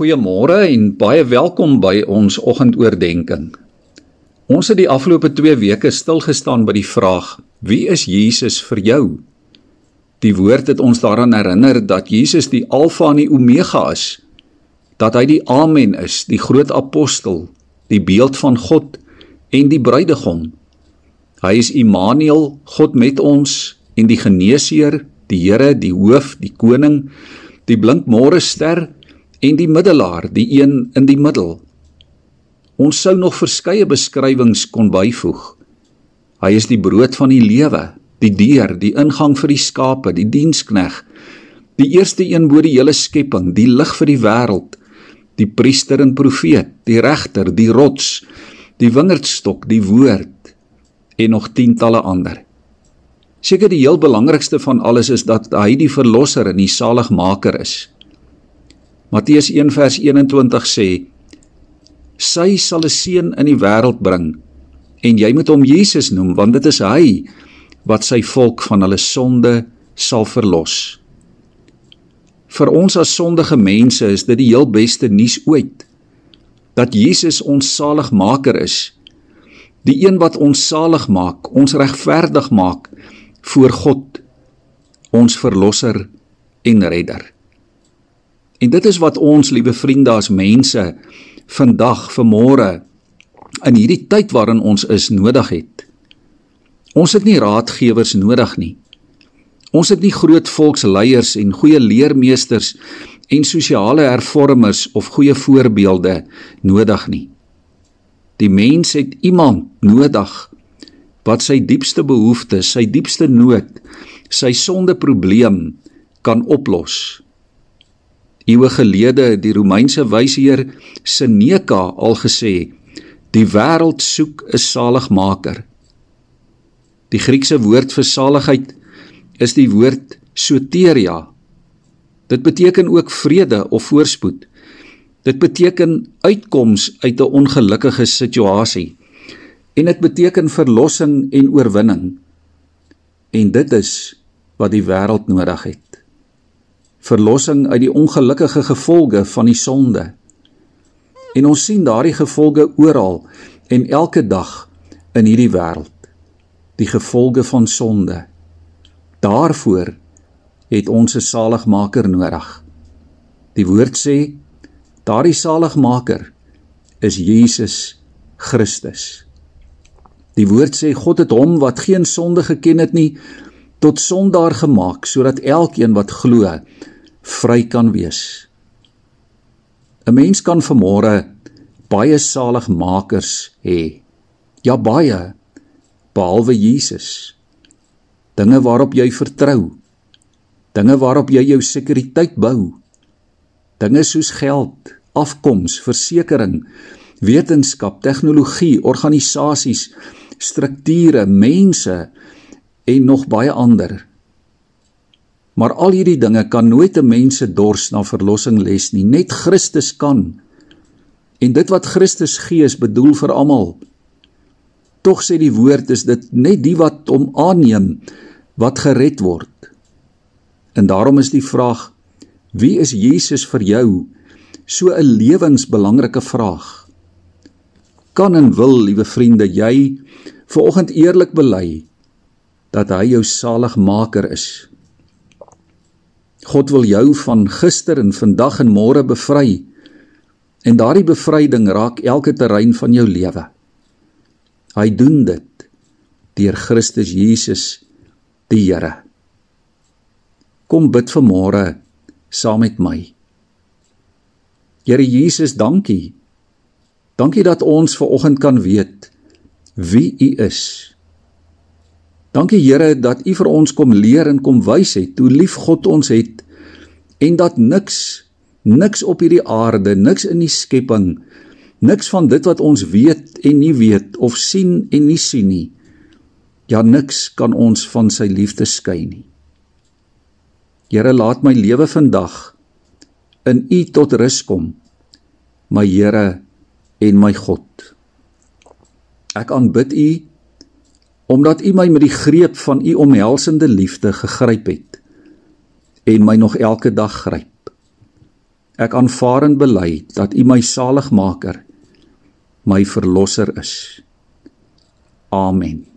Goeiemôre en baie welkom by ons oggendoordenkings. Ons het die afgelope 2 weke stil gestaan by die vraag: Wie is Jesus vir jou? Die woord het ons daaraan herinner dat Jesus die Alfa en die Omega is, dat hy die Amen is, die groot apostel, die beeld van God en die bruidegom. Hy is Immanuel, God met ons en die geneesheer, die Here, die hoof, die koning, die blink môre ster en die middelaar, die een in die middel. Ons sou nog verskeie beskrywings kon byvoeg. Hy is die brood van die lewe, die deur, die ingang vir die skape, die dienskneg, die eerste een bo die hele skepping, die lig vir die wêreld, die priester en profeet, die regter, die rots, die wingerdstok, die woord en nog tientalle ander. Seker die heel belangrikste van alles is dat hy die verlosser en die saligmaker is. Matteus 1 vers 21 sê: Sy sal 'n seun in die wêreld bring en jy moet hom Jesus noem want dit is hy wat sy volk van hulle sonde sal verlos. Vir ons as sondige mense is dit die heel beste nuus ooit dat Jesus ons saligmaker is. Die een wat ons salig maak, ons regverdig maak voor God, ons verlosser en redder. En dit is wat ons, liewe vriende, as mense vandag, vanmôre in hierdie tyd waarin ons is nodig het. Ons het nie raadgewers nodig nie. Ons het nie groot volksleiers en goeie leermeesters en sosiale hervormers of goeie voorbeelde nodig nie. Die mens het iemand nodig wat sy diepste behoeftes, sy diepste nood, sy sondeprobleem kan oplos. Eeue gelede die Romeinse wysheer Seneca al gesê: "Die wêreld soek 'n saligmaker." Die Griekse woord vir saligheid is die woord soteria. Dit beteken ook vrede of voorspoed. Dit beteken uitkoms uit 'n ongelukkige situasie. En dit beteken verlossing en oorwinning. En dit is wat die wêreld nodig het verlossing uit die ongelukkige gevolge van die sonde. En ons sien daardie gevolge oral en elke dag in hierdie wêreld. Die gevolge van sonde. Daarvoor het ons 'n saligmaker nodig. Die woord sê daardie saligmaker is Jesus Christus. Die woord sê God het hom wat geen sonde geken het nie tot sondaar gemaak sodat elkeen wat glo vry kan wees. 'n Mens kan vanmôre baie saligmakers hê. Ja baie behalwe Jesus. Dinge waarop jy vertrou. Dinge waarop jy jou sekuriteit bou. Dinge soos geld, afkoms, versekerings, wetenskap, tegnologie, organisasies, strukture, mense en nog baie ander. Maar al hierdie dinge kan nooit 'n mens se dors na verlossing les nie. Net Christus kan. En dit wat Christus gee is bedoel vir almal. Tog sê die woord is dit net die wat hom aanneem wat gered word. En daarom is die vraag: Wie is Jesus vir jou? So 'n lewensbelangrike vraag. Kan en wil, liewe vriende, jy vanoggend eerlik bely dat hy jou saligmaker is? God wil jou van gister en vandag en môre bevry. En daardie bevryding raak elke terrein van jou lewe. Hy doen dit deur Christus Jesus die Here. Kom bid vir môre saam met my. Here Jesus, dankie. Dankie dat ons ver oggend kan weet wie U is. Dankie Here dat U vir ons kom leer en kom wys het hoe lief God ons het en dat niks niks op hierdie aarde, niks in die skepping, niks van dit wat ons weet en nie weet of sien en nie sien nie. Ja niks kan ons van sy liefde skei nie. Here laat my lewe vandag in U tot rus kom. My Here en my God. Ek aanbid U omdat U my met die greep van U omhelsende liefde gegryp het en my nog elke dag gryp. Ek aanvaar en bely dat U my saligmaker, my verlosser is. Amen.